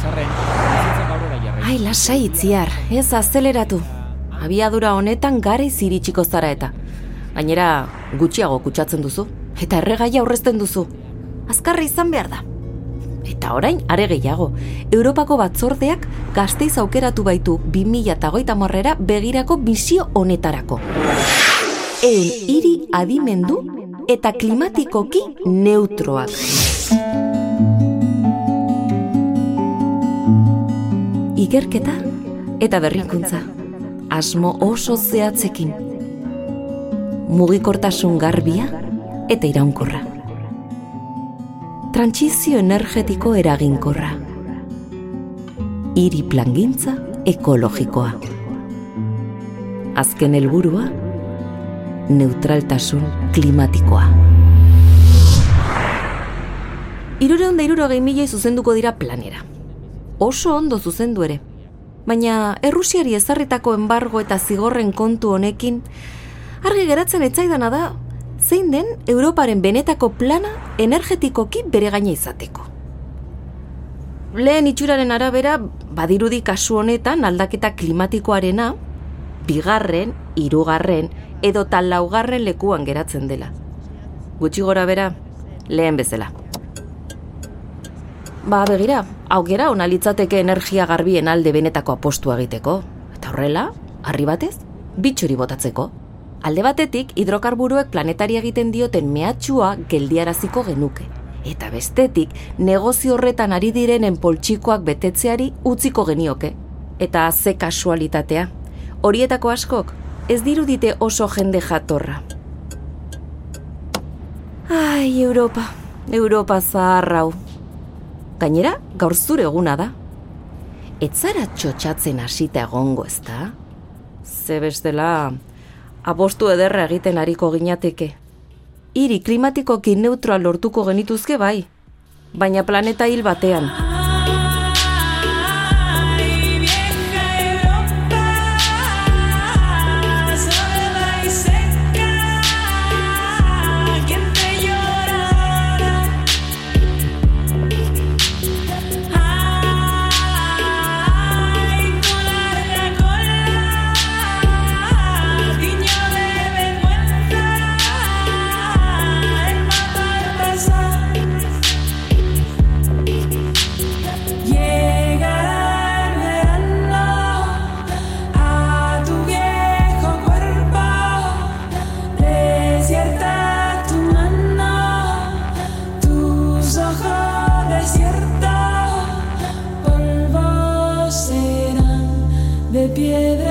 ezarren, bizitzak aurrera jarrai. Ai, lasai itziar, ez azeleratu. Abiadura honetan garaiz iritsiko zara eta. Gainera, gutxiago kutsatzen duzu. Eta erregaia aurrezten duzu. Azkarra izan behar da. Eta orain, are gehiago, Europako batzordeak gazteiz aukeratu baitu 2008 morrera begirako bizio honetarako. Eun hiri adimendu eta klimatikoki neutroak. Igerketa eta berrikuntza. Asmo oso zehatzekin. Mugikortasun garbia eta iraunkorra. Trantsizio energetiko eraginkorra. Hiri plangintza ekologikoa. Azken helburua neutraltasun klimatikoa. Irureun da irurogei milioi zuzenduko dira planera. Oso ondo zuzendu ere. Baina Errusiari ezarritako enbargo eta zigorren kontu honekin, argi geratzen etzaidana da, zein den Europaren benetako plana energetikoki bere gaina izateko. Lehen itxuraren arabera, badirudi kasu honetan aldaketa klimatikoarena, bigarren, hirugarren edo laugarren lekuan geratzen dela. Gutxi gora bera, lehen bezala. Ba, begira, aukera ona litzateke energia garbien alde benetako apostu egiteko. Eta horrela, harri batez, bitxori botatzeko. Alde batetik, hidrokarburuek planetari egiten dioten mehatxua geldiaraziko genuke. Eta bestetik, negozio horretan ari direnen poltsikoak betetzeari utziko genioke. Eta ze kasualitatea. Horietako askok, ez dirudite oso jende jatorra. Ai, Europa, Europa zaharrau. Gainera, gaur zure eguna da. Ez zara txotxatzen hasita egongo, ez da? Ze bestela, abostu ederra egiten hariko ginateke. Hiri klimatikoki neutroa lortuko genituzke bai, baina planeta hil batean. Piedra